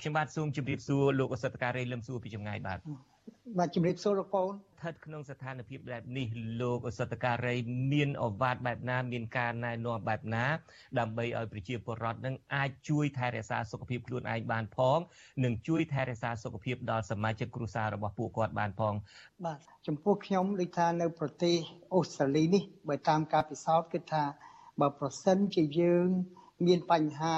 ខ្ញុំបាទសូមជម្រាបសួរលោកអសតការីលឹមសួរពីចម្ងាយបាទបាទជំរាបសួរលោកកូនស្ថិតក្នុងស្ថានភាពបែបនេះលោកអសតការីមានអវាទបែបណា មានការណែនាំបែបណា ដើម្បីឲ្យប្រជាពលរដ្ឋនឹងអាចជួយថែរក្សាសុខភាពខ្លួនឯងបានផងនិងជួយថែរក្សាសុខភាពដល់សមាជិកគ្រួសាររបស់ពួកគាត់បានផង បាទចំពោះខ្ញុំដូចថានៅ ប្រទេសអូស្ត្រាលីនេះបើតាមការពិសោធន៍គឺថាបើប្រសិនជាយើង មានបញ្ហា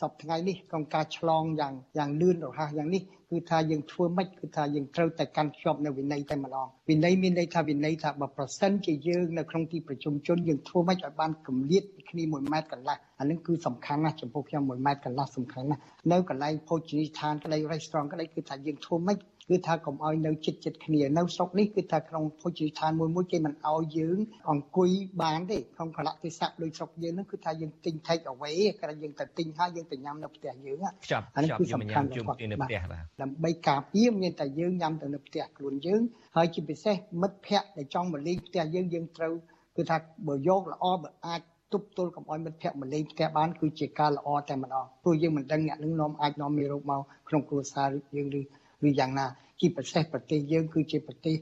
សពថ្ងៃនេះក្នុងការឆ្លងយ៉ាងយ៉ាងលឿនរហ័សយ៉ាងនេះគឺថាយើងធ្វើម៉េចគឺថាយើងត្រូវតែកាន់ខ្ជាប់នៅវិន័យតែម្ដងវិន័យមានន័យថាវិន័យថាបើប្រសិនជាយើងនៅក្នុងទីប្រជុំជនយើងធ្វើម៉េចឲ្យបានកម្រិតពីគ្នា1ម៉ែត្រកន្លះអានឹងគឺសំខាន់ណាស់ចំពោះខ្ញុំ1ម៉ែត្រកន្លះសំខាន់ណាស់នៅកន្លែងភោជនីយដ្ឋានក្តី restaurant ក្តីគឺថាយើងធ្វើម៉េច គឺថាកុំឲ្យនៅចិត្តចិត្តគ្នានៅស្រុកនេះគឺថាក្នុងភោជនីយដ្ឋានមួយមួយគេមិនឲ្យយើងអង្គុយបានទេក្នុងកលៈទេសៈដូចស្រុកយើងហ្នឹងគឺថាយើងទិញ take away គ្រាន់យើងទៅទិញហើយយើងទៅញ៉ាំនៅផ្ទះយើងអានេះគឺសំខាន់ជុំគ្នានៅផ្ទះបាទដើម្បីការពារមានតែយើងញ៉ាំទៅនៅផ្ទះខ្លួនយើង ហើយជាពិសេសមិត្តភ័ក្តិដែលចង់មកលេងផ្ទះយើងយើងត្រូវគឺថាបើយកល្អបើអាចទប់ទល់កុំឲ្យមិត្តភ័ក្តិមកលេងផ្ទះបានគឺជាការល្អតែម្ដងព្រោះយើងមិនដឹងអ្នកនឹងនាំអាចនាំមេរោគមកក្នុងគ្រួសារយើងឬឬយ៉ាងណា ជាពិសេសប្រទេសយើងគឺជាប្រទេស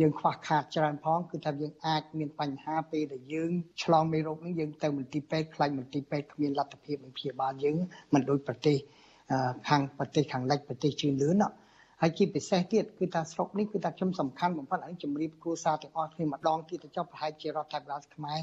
យើងខ្វះខាតច្រើនផងគឺថាយើងអាចមានបញ្ហាពេលដែលយើងឆ្លងមេរោគនេះយើងទៅមន្ទីរពេទ្យខ្លាចមន្ទីរពេទ្យគ្មានលទ្ធភាពនឹងព្យាបាលយើងមិនដូចប្រទេសខាងប្រទេសខាងលិចប្រទេសជឿនលឿនហើយជាពិសេសទៀតគឺថាស្រុកនេះគឺថាខ្ញុំសំខាន់បំផុតឲ្យជំរាបគ្រួសារទាំងអស់គ្នាម្ដងទៀតទៅចុះប្រហែលជារដ្ឋាភិបាលខ្មែរ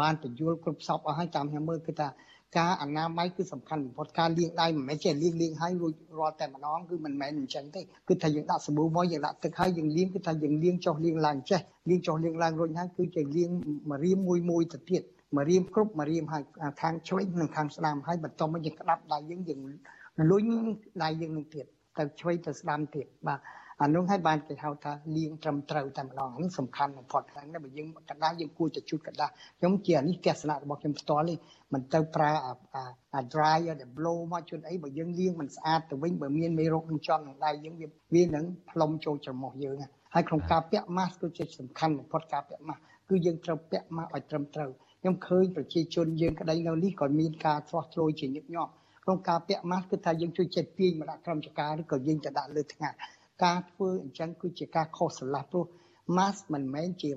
បានបញ្យល់គ្រប់សពអស់ហើយតាមខ្ញុំមើលគឺថា ការអនាម័យគឺសំខាន់បំផុតការលាងដៃមិនមែនចេះលាងលាងហើយរួចរាល់តែម្ដងគឺមិនមែនអញ្ចឹងទេគឺថាយើងដាក់សាប៊ូមកយើងដាក់ទឹកហើយយើងលាងគឺថាយើងលាងចុះលាងឡើងចេះលាងចុះលាងឡើងរួចហើយគឺជាលាងមួយរៀមមួយមួយទៅទៀតមួយរៀមគ្រប់មួយរៀមហើយខាងឆ្វេងនិងខាងស្ដាំហើយបន្ទាប់មកយើងក្តាប់ដៃយើងយើងលុញដៃយើងនឹងទៀតទៅឆ្វេងទៅស្ដាំទៀតបាទ អានោះឲ្យបានគេហៅថាលាងត្រឹមត្រូវតែម្ដងនេះសំខាន់បំផុតហើយបើយើងកដាស់យើងគួរតែជូតកដាស់ខ្ញុំជានេះទស្សនៈរបស់ខ្ញុំផ្ទាល់នេះមិនទៅប្រើអា dryer ដែល blow មកជូនអីបើយើងលាងមិនស្អាតទៅវិញបើមានមេរោគនឹងជាប់នឹងដៃយើងវាវានឹងផ្លុំចូលច្រមុះយើងហើយក្នុងការពាក់ mask គឺជាសំខាន់បំផុតការពាក់ mask គឺយើងត្រូវពាក់ mask ឲ្យត្រឹមត្រូវខ្ញុំឃើញប្រជាជនយើងក្តីនៅនេះក៏មានការឆ្លោះឆ្លួយជាញឹកញាប់ក្នុងការពាក់ mask គឺថាយើងជួយចិត្តទាញមកដាក់ក្រមចការឬក៏យើងទៅដាក់លើថ្ងាស ការធ្វើអញ្ចឹងគឺជាការខុសស្រឡះព្រោះ mask មិនមែនជា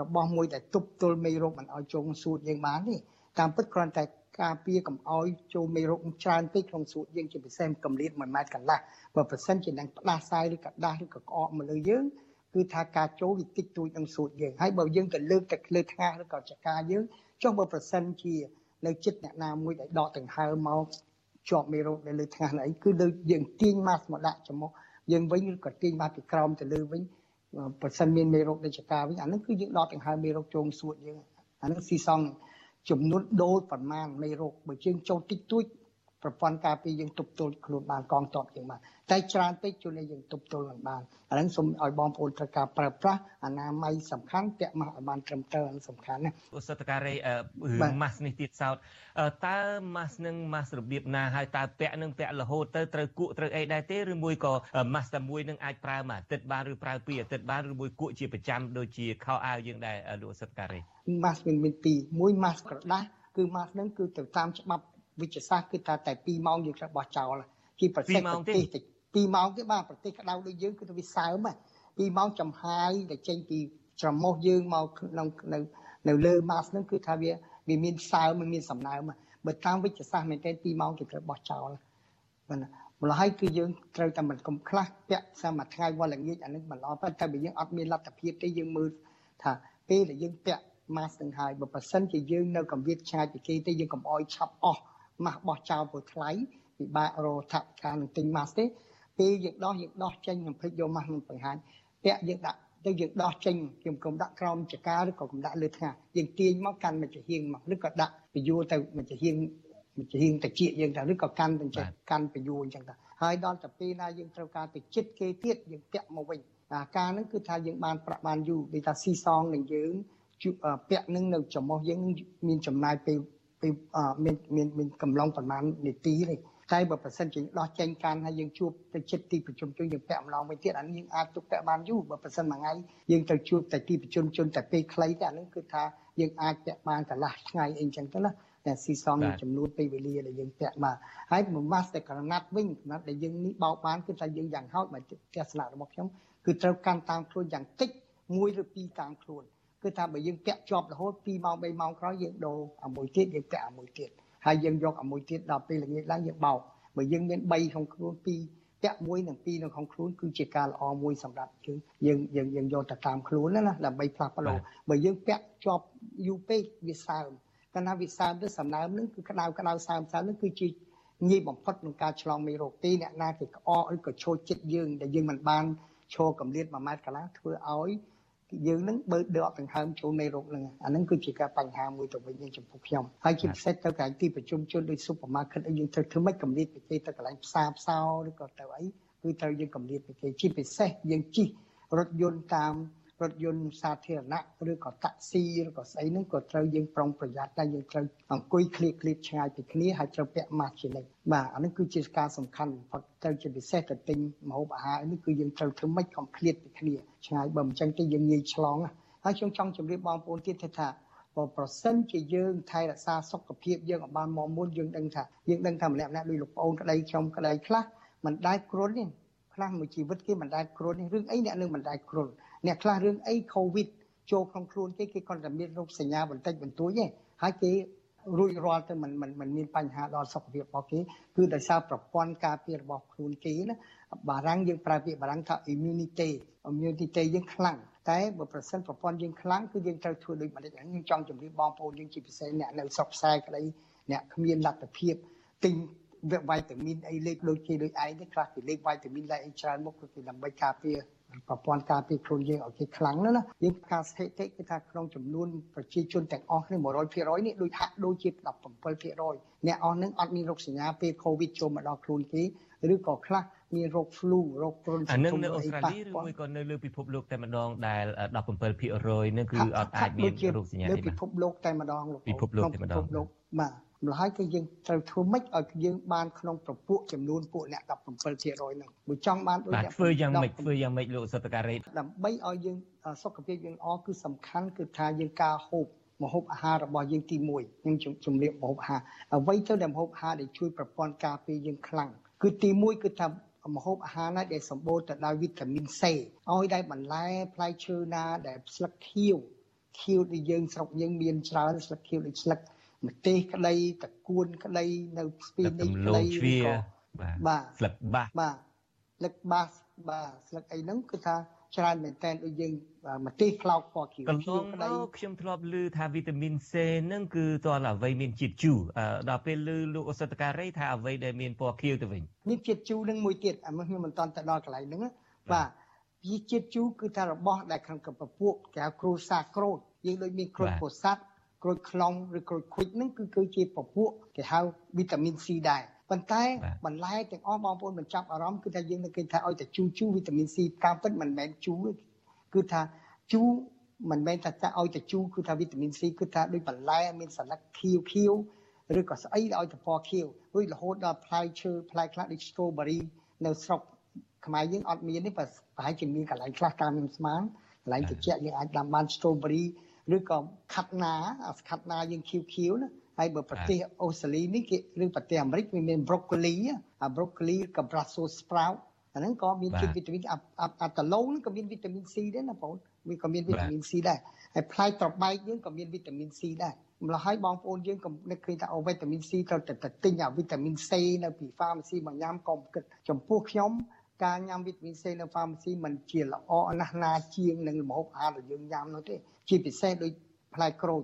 របស់មួយដែលទប់ទល់មេរោគមិនឲ្យចូលសួតយើងបានទេតាមពិតគ្រាន់តែការពារកុំឲ្យចូលមេរោគច្រើនពេកក្នុងសួតយើងជាពិសេសកម្រិត1ម៉ែត្រកន្លះបើប្រសិនជានឹងផ្ដាសាយឬកដាស់ឬក៏ក្អកមកលើយើងគឺថាការចូលវាតិចតួចនឹងសួតយើងហើយបើយើងទៅលើកតែលើថ្ងាសឬក៏ចកាយើងចុះបើប្រសិនជានៅចិត្តអ្នកណាមួយដែលដកដង្ហើមមកជាប់មេរោគនៅលើថ្ងាសអីគឺលើយើងទាញម៉ាស់មកដាក់ចំមុខ យើងវិញក៏ទាញមកពីក្រោមទៅលើវិញបើសិនមានមេរោគដូចចកាវិញអានឹងគឺយើងដកដង្ហើមមេរោគចូលសួតយើងអានឹងស៊ីសងចំនួនដូលប្រមាណមេរោគបើយើងចូលតិចតួច ប្រព័ន្ធការពារយើងទប់ទល់ខ្លួនបានកងតបយើងបានតែច្រើនពេកជួននេះយើងទប់ទល់មិនបានអាហ្នឹងសូមឲ្យបងប្អូនត្រូវការប្រើប្រាស់អនាម័យសំខាន់ពាក់ម៉ាស់ឲ្យបានត្រឹមត្រូវហ្នឹងសំខាន់ណាឧស្សាហការីរឿងម៉ាស់នេះទៀតសោតតើម៉ាស់នឹងម៉ាស់របៀបណាហើយតើពាក់នឹងពាក់រហូតទៅត្រូវគក់ត្រូវអីដែរទេឬមួយក៏ម៉ាស់តែមួយនឹងអាចប្រើមួយអាទិត្យបានឬប្រើពីរអាទិត្យបានឬមួយគក់ជាប្រចាំដូចជាខោអាវយើងដែរលោកឧស្សាហការីម៉ាស់មានមានពីរមួយម៉ាស់ក្រដាស់គឺម៉ាស់នឹងគឺទៅតាមច្បាប់ វិទ្យាសាស្ត្រគឺថាតែ2ម៉ោងយើងត្រូវបោះចោលជាប្រសិទ្ធប្រទេស2ម៉ោងទេបាទប្រទេសក្តៅដូចយើងគឺទៅវាសើម2ម៉ោងចំហាយដែលចេញពីច្រមុះយើងមកក្នុងនៅនៅលើម៉ាសហ្នឹងគឺថាវាវាមានសើមមានសំណើមបើតាមវិទ្យាសាស្ត្រមែនទែន2ម៉ោងគេត្រូវបោះចោលបាទម្ល៉េះហើយគឺយើងត្រូវតែមិនកុំខ្លះពាក់សាមួយថ្ងៃវល់ល្ងាចអានេះមិនល្អប៉ុន្តែបើយើងអត់មានលទ្ធភាពទេយើងមើលថាពេលដែលយើងពាក់ម៉ាសនឹងហើយបើប្រសិនជាយើងនៅកំវិតឆ្ងាយពីគេទេយើងកុំអោយឆាប់អស់ ម៉ាស់បោះចោលព្រោះថ្លៃពិបាករកថវិកានឹងទិញម៉ាស់ទេពេលយើងដោះយើងដោះចេញនឹងភ្លេចយកម៉ាស់នឹងបង្ហាញពាក់យើងដាក់ទៅយើងដោះចេញខ្ញុំកុំដាក់ក្រោមចកាឬក៏កុំដាក់លើថ្ងាសយើងទាញមកកាន់មួយចាហៀងមកឬក៏ដាក់ពយួរទៅមួយចាហៀងមួយចាហៀងតិចយើងទៅឬក៏កាន់ទៅចេះកាន់ពយួរអញ្ចឹងទៅហើយដល់តែពេលណាយើងត្រូវការទៅចិត្តគេទៀតយើងពាក់មកវិញអាការហ្នឹងគឺថាយើងបានប្រាក់បានយូរដូចថាស៊ីសងនឹងយើងពាក់នឹងនៅចំោះយើងមានចំណាយពេល ពេលមានមានមានកំឡុងប្រហែលនាទីទេតែបើប្រសិនជាដោះចេញកាន់ហើយយើងជួបទៅចិត្តទីប្រជុំជនយើងពាក់ម្ដងវិញទៀតអានេះយើងអាចទុកពាក់បានយូរបើប្រសិនមួយថ្ងៃយើងទៅជួបតែទីប្រជុំជនតែពេលខ្លីទេអានេះគឺថាយើងអាចពាក់បានកន្លះថ្ងៃអីចឹងទៅណាតែស៊ីសងនឹងចំនួនពេលវេលាដែលយើងពាក់មកហើយមួយម៉ាស់តែក្រណាត់វិញក្រណាត់ដែលយើងនេះបោកបានគឺថាយើងយ៉ាងហោចមកទស្សនៈរបស់ខ្ញុំគឺត្រូវកាន់តាមខ្លួនយ៉ាងតិច1ឬ2តាមខ្លួន គឺថាបើយើងពាក់ជាប់រហូត2ម៉ោង3ម៉ោងក្រោយយើងដូរអាមួយទៀតយើងពាក់អាមួយទៀតហើយយើងយកអាមួយទៀតដល់ពេលល្ងាចឡើងយើងបោកបើយើងមាន3ក្នុងខ្លួន2ពាក់មួយនិងពីរនៅក្នុងខ្លួនគឺជាការល្អមួយសម្រាប់យើងយើងយើងយើងយកទៅតាមខ្លួនណាដើម្បីផ្លាស់ប្ដូរបើយើងពាក់ជាប់យូរពេកវាសើមកាលណាវាសើមទៅសំណើមនឹងគឺក្តៅក្តៅសើមសើមនឹងគឺជាងាយបំផុតក្នុងការឆ្លងមេរោគទីអ្នកណាគេក្អកឬក៏ឈោចិត្តយើងដែលយើងមិនបានឈរកម្រិត1ម៉ែត្រកន្លះធ្វើឲ្យ យើងនឹងបើដកដង្ហើមចូលនៃរោគនឹងអានឹងគឺជាការបញ្ហាមួយទៅវិញយើងចំពោះខ្ញុំហើយជាពិសេសទៅកន្លែងទីប្រជុំជនដូច supermarket យើងត្រូវធ្វើម៉េចកម្រិតវិជ័យទៅកន្លែងផ្សារផ្សោឬក៏ទៅអីគឺត្រូវយើងកម្រិតវិជ័យជាពិសេសយើងជិះរថយន្តតាម រថយន្តសាធារណៈឬក៏តាក់ស៊ីឬក៏ស្អីហ្នឹងក៏ត្រូវយើងប្រុងប្រយ័ត្នតែយើងត្រូវអង្គុយឃ្លៀកឃ្លៀកឆ្ងាយពីគ្នាហើយត្រូវពាក់ម៉ាស់ជានិច្ចបាទអានេះគឺជាការសំខាន់បំផុតត្រូវជាពិសេសទៅទិញម្ហូបអាហារនេះគឺយើងត្រូវធ្វើម៉េចកុំឃ្លៀកពីគ្នាឆ្ងាយបើមិនចឹងទេយើងងាយឆ្លងហើយខ្ញុំចង់ជម្រាបបងប្អូនទៀតថាបើប្រសិនជាយើងថែរក្សាសុខភាពយើងឲ្យបានមកមុនយើងដឹងថាយើងដឹងថាម្នាក់ម្នាក់ដូចលោកប្អូនក្តីខ្ញុំក្តីខ្លះមិនដែលគ្រុនទេខ្លះមួយជីវិតគេមិនដែលគ្រុនទេរឿងអីអ្នកនឹងមិនដែលគ្រុន អ្នកខ្លះរឿងអីកូវីដចូលក្នុងខ្លួនគេគេគាត់តែមានរោគសញ្ញាបន្តិចបន្តួចទេហើយគេរួចរាល់ទៅមិនមិនមិនមានបញ្ហាដល់សុខភាពរបស់គេគឺដោយសារប្រព័ន្ធការពាររបស់ខ្លួនគេណាបារាំងយើងប្រើពាក្យបារាំងថា immunity immunity យើងខ្លាំងតែបើប្រសិនប្រព័ន្ធយើងខ្លាំងគឺយើងត្រូវធ្វើដូចម្តេចហ្នឹងខ្ញុំចង់ជម្រាបបងប្អូនយើងជាពិសេសអ្នកនៅស្រុកខ្សែក្តីអ្នកគ្មានលទ្ធភាពទិញវីតាមីនអីលេខដូចគេដូចឯងទេខ្លះគេលេខវីតាមីនលេខអីច្រើនមកគឺដើម្បីការពារ ប្រព័ន្ធការពារខ្លួនយើងឲ្យគេខ្លាំងណាស់ណាយើងការស្ថិតិគឺថាក្នុងចំនួនប្រជាជនទាំងអស់នេះ100%នេះដូចហាក់ដូចជា17%អ្នកអស់នឹងអត់មានរោគសញ្ញាពេល COVID ចូលមកដល់ខ្លួនគេឬក៏ខ្លះមានរោគ flu រោគគ្រុនអានឹងនៅអូស្ត្រាលីឬមួយក៏នៅលើពិភពលោកតែម្ដងដែល17%នឹងគឺអត់អាចមានរោគសញ្ញាទេលើពិភពលោកតែម្ដងលោកពិភពលោកតែម្ដងបាទ ម្ល៉េះគឺយើងត្រូវធ្វើម៉េចឲ្យយើងបានក្នុងប្រពួកចំនួនពួកអ្នក17%ហ្នឹងបើចង់បានដូចអ្នកធ្វើយ៉ាងម៉េចធ្វើយ៉ាងម៉េចលោកសតការ៉េដើម្បីឲ្យយើងសុខភាពយើងល្អគឺសំខាន់គឺថាយើងការហូបម្ហូបអាហាររបស់យើងទី1ខ្ញុំជំរាបម្ហូបអាហារអ្វីទៅដែលម្ហូបអាហារដែលជួយប្រព័ន្ធការពារយើងខ្លាំងគឺទី1គឺថាម្ហូបអាហារណាដែលសម្បូរទៅដោយវីតាមីន C ឲ្យដែលបន្លែផ្លែឈើណាដែលស្លឹកខៀវខៀវដែលយើងស្រុកយើងមានច្រើនស្លឹកខៀវដូចស្លឹក ម្ទេសក្តីតកួនក្តីនៅស្ពីនេះក្តីក៏បាទស្លឹកបាសបាទស្លឹកបាសបាទស្លឹកអីហ្នឹងគឺថាច្រើនមែនតើដូចយើងម្ទេសខ្លោកពណ៌ខៀវកន្លងទៅខ្ញុំធ្លាប់ឮថាវីតាមីន C ហ្នឹងគឺតើអ្វីមានជាតិជូរដល់ពេលឮលោកអសតការីថាអ្វីដែលមានពណ៌ខៀវទៅវិញនេះជាតិជូរហ្នឹងមួយទៀតអាខ្ញុំមិនតាន់ទៅដល់កន្លែងហ្នឹងបាទវាជាតិជូរគឺថារបស់ដែលក្នុងកពពួកគេហៅគ្រូសាក្រូតយើងដូចមានគ្រូពោធិ៍សាត់ ក្រូចខ្លងឬក្រូចឃ្វិចហ្នឹងគឺគឺជាពពួកគេហៅវីតាមីន C ដែរប៉ុន្តែបន្លែទាំងអស់បងប្អូនបញ្ចប់អារម្មណ៍គឺថាយើងនឹងគេថាឲ្យតែជូរជូរវីតាមីន C តាមពិតមិនមែនជូរគឺថាជូរមិនមែនថាចាឲ្យតែជូរគឺថាវីតាមីន C គឺថាដូចបន្លែមានសន្លឹកខៀវខៀវឬក៏ស្អីឲ្យតែពណ៌ខៀវរួចរហូតដល់ផ្លែឈើផ្លែខ្លះដូច strawberry នៅស្រុកខ្មែរយើងអត់មានទេប្រហែលជាមានកន្លែងខ្លះតាមខ្ញុំស្មានកន្លែងត្រជាក់យើងអាចដាំបាន strawberry ឬក៏ខាត់ណាខាត់ណាយើងខៀវខៀវណាហើយបើប្រទេសអូស្ត្រាលីនេះគេឬប្រទេសអាមេរិកវាមាន broccoli អា broccoli ក៏ Brussels sprout អាហ្នឹងក៏មានជាតិវីតាមីនអាតឡូហ្នឹងក៏មានវីតាមីន C ដែរណាបងវាក៏មានវីតាមីន C ដែរហើយផ្លែត្របែកយើងក៏មានវីតាមីន C ដែរម្ល៉េះហើយបងប្អូនយើងក៏នឹកឃើញថាអូវីតាមីន C ត្រូវតែទិញអាវីតាមីន C នៅពី pharmacy មកញ៉ាំក៏គិតចំពោះខ្ញុំ ការញ៉ាំវីតាមីន C នៅ pharmacy มันជាល្អណាស់ណាជាងនឹងម្ហូបអាហារដែលយើងញ៉ាំនោះទេជាពិសេសដូចផ្លែក្រូច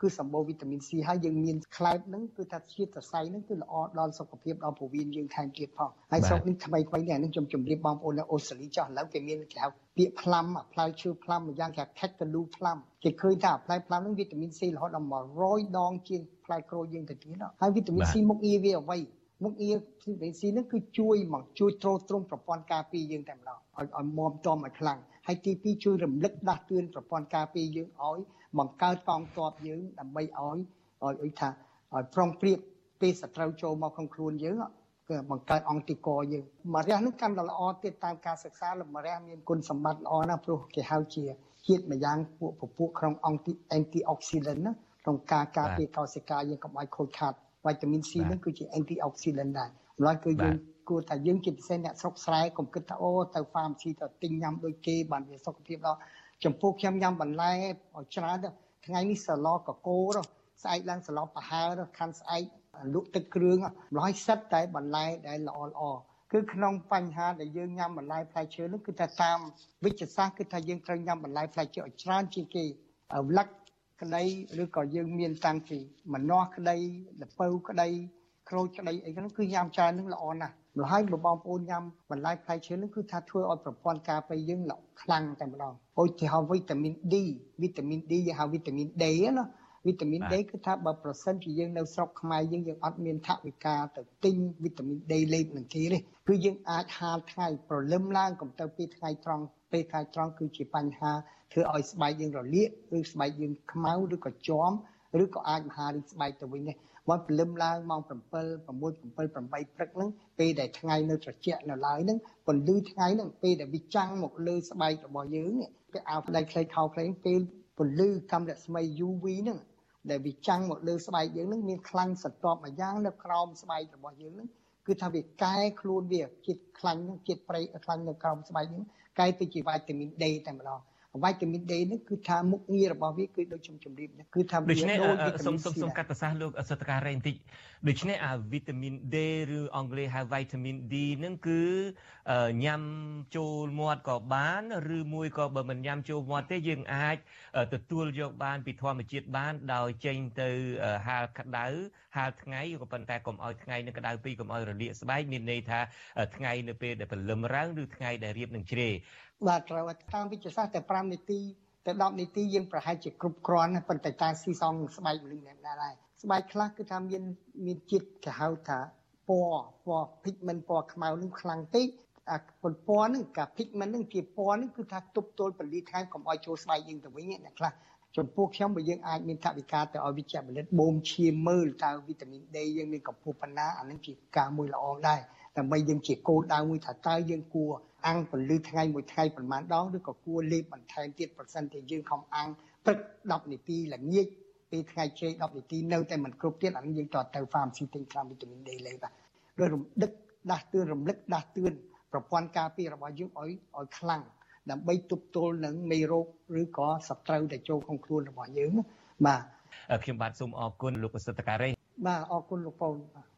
គឺសម្បូរវីតាមីន C ហើយយើងមានខ្លែបហ្នឹងគឺថាជាតិសរសៃហ្នឹងគឺល្អដល់សុខភាពដល់ពោះវៀនយើងថែមទៀតផងហើយស្រុកនេះថ្មីថ្មីនេះអានេះខ្ញុំជម្រាបបងប្អូននៅអូស្ត្រាលីចោះឥឡូវគេមានគេហៅពាក្យផ្លាំផ្លែឈើផ្លាំមួយយ៉ាងគេខេកកលូផ្លាំគេឃើញថាផ្លែផ្លាំហ្នឹងវីតាមីន C រហូតដល់100ដងជាងផ្លែក្រូចយើងទៅទៀតហើយវីតាមីន C មុខងារវាអ្វី មុខងារវីតាមីន C ហ្នឹងគឺជួយមកជួយទ្រទ្រង់ប្រព័ន្ធការពារយើងតែម្ដងឲ្យឲ្យមមចំឲ្យខ្លាំងហើយទី2ជួយរំលឹកដាស់តឿនប្រព័ន្ធការពារយើងឲ្យបង្កើតកងទ័ពយើងដើម្បីឲ្យឲ្យអីថាឲ្យប្រុងប្រៀបពេលសត្រូវចូលមកក្នុងខ្លួនយើងគឺបង្កើតអង្គតិកយើងមរះនឹងកាន់តែល្អទៀតតាមការសិក្សាលមរះមានគុណសម្បត្តិល្អណាស់ព្រោះគេហៅជាជាតិម្យ៉ាងពួកពពួកក្នុងអង្គ anti oxidant ណាក្នុងការការពារកោសិកាយើងកុំឲ្យខូចខាត វីតាមីន C ហ្នឹងគឺជា antioxidant ដែរម្ល៉េះគឺយើងគួរថាយើងជាពិសេសអ្នកស្រុកស្រែកុំគិតថាអូទៅ pharmacy ទៅទិញញ៉ាំដូចគេបានវាសុខភាពដល់ចំពោះខ្ញុំញ៉ាំបន្លែឲ្យច្រើនទៅថ្ងៃនេះសឡកកោទៅស្អែកឡើងសឡប្រហើទៅខាន់ស្អែកលក់ទឹកគ្រឿងម្ល៉េះសិតតែបន្លែដែលល្អល្អគឺក្នុងបញ្ហាដែលយើងញ៉ាំបន្លែផ្លែឈើនោះគឺថាតាមវិទ្យាសាស្ត្រគឺថាយើងត្រូវញ៉ាំបន្លែផ្លែឈើឲ្យច្រើនជាងគេលឹក ក្តីឬក៏យើងមានតាំងពីម្នាស់ក្តីលពៅក្តីក្រូចក្តីអីហ្នឹងគឺញ៉ាំច្រើននឹងល្អណាស់ម្ល៉េះបងប្អូនញ៉ាំបន្លែផ្លែឈើនឹងគឺថាធ្វើឲ្យប្រព័ន្ធការពារយើងល្អខ្លាំងតែម្ដងឧទាហរណ៍វីតាមីន D វីតាមីន D យើងហៅវីតាមីន D ណា វីតាមីន D គឺថាបើប្រសិនជាយើងនៅស្រុកខ្មែរយើងយើងអត់មានថវិកាទៅទិញវីតាមីន D លេបនឹងគេទេគឺយើងអាចហាលថ្ងៃប្រលឹមឡើងកុំទៅពេលថ្ងៃត្រង់ពេលថ្ងៃត្រង់គឺជាបញ្ហាធ្វើឲ្យស្បែកយើងរលាកឬស្បែកយើងខ្មៅឬក៏ជាំឬក៏អាចមហារីកស្បែកទៅវិញដែរមកព្រលឹមឡើងម៉ោង7 6 7 8ព្រឹកហ្នឹងពេលដែលថ្ងៃនៅត្រជាក់នៅឡើយហ្នឹងពន្លឺថ្ងៃហ្នឹងពេលដែលវាចាំងមកលើស្បែករបស់យើងពេលអាវផ្ដៃខ្លីខោខ្លីពេលពន្លឺកាំរស្មី UV ហ្នឹង ដែលវាចាំងមកលើស្បែកយើងហ្នឹងមានខ្លាំងសន្ទាប់មួយយ៉ាងនៅក្រោមស្បែករបស់យើងហ្នឹងគឺថាវាកែខ្លួនវាជាតិខ្លាញ់ជាតិប្រៃខ្លាញ់នៅក្រោមស្បែកហ្នឹងកែទៅជាវីតាមីន D តែម្ដង វីតាមីន D នេះគឺថាមុខងាររបស់វាគឺដូចខ្ញុំជម្រាបគឺថាវាដូចសូមសូមសូមកាត់ប្រសាសន៍លោកសតការរ៉េបន្តិចដូច្នេះអាវីតាមីន D ឬអង់គ្លេសហៅវីតាមីន D នឹងគឺញ៉ាំចូលមាត់ក៏បាន ឬមួយក៏បើមិនញ៉ាំចូលមាត់ទេយើងអាចទទួលយកបានពីធម្មជាតិបានដោយចេញទៅហាលក្តៅហាលថ្ងៃក៏ប៉ុន្តែកុំឲ្យថ្ងៃនឹងក្តៅពេកកុំឲ្យរលាកស្បែកមានន័យថាថ្ងៃនៅពេលដែលព្រលឹមរៅឬថ្ងៃដែលរៀបនឹងជ្រេ បាទត្រូវតាមវិទ្យាសាស្ត្រតែ5នាទីទៅ10នាទីយើងប្រហែលជាគ្រប់គ្រាន់ប៉ុន្តែការស៊ីសងស្បែកមនុស្សម្នាក់ដែរស្បែកខ្លះគឺថាមានមានជាតិគេហៅថាពណ៌ពណ៌ pigment ពណ៌ខ្មៅនឹងខ្លាំងពេកអាពណ៌ហ្នឹងកា pigment ហ្នឹងជាពណ៌ហ្នឹងគឺថាទប់ទល់ពលីខែកុំឲ្យចូលស្បែកយើងទៅវិញអ្នកខ្លះចំពោះខ្ញុំបើយើងអាចមានថវិកាទៅឲ្យវិជ្ជបណ្ឌិតបូមឈាមមើលតើវីតាមីន D យើងមានកម្ពស់ប៉ុណ្ណាអានឹងជាការមួយល្អដែរដើម្បីយើងជាគោលដៅមួយថាតើយើងគួរ អាំងពលឺថ្ងៃមួយថ្ងៃប្រហែលដងឬក៏គួរលេបបន្ថែមទៀតប្រសិនជាយើងខំអាំងព្រឹក10នាទីល្ងាចពេលថ្ងៃជ័យ10នាទីនៅតែមិនគ្រប់ទៀតអានេះយើងតទៅ pharmacy ទិញថ្នាំវីតាមីន D លេបដោយរំដឹកដាស់តឿនរំលឹកដាស់តឿនប្រព័ន្ធការពាររបស់យើងឲ្យឲ្យខ្លាំងដើម្បីទប់ទល់នឹងមេរោគឬក៏សត្រូវដែលចូលក្នុងខ្លួនរបស់យើងបាទខ្ញុំបាទសូមអរគុណលោកប្រសិទ្ធការ៉េបាទអរគុណលោកពូនបាទ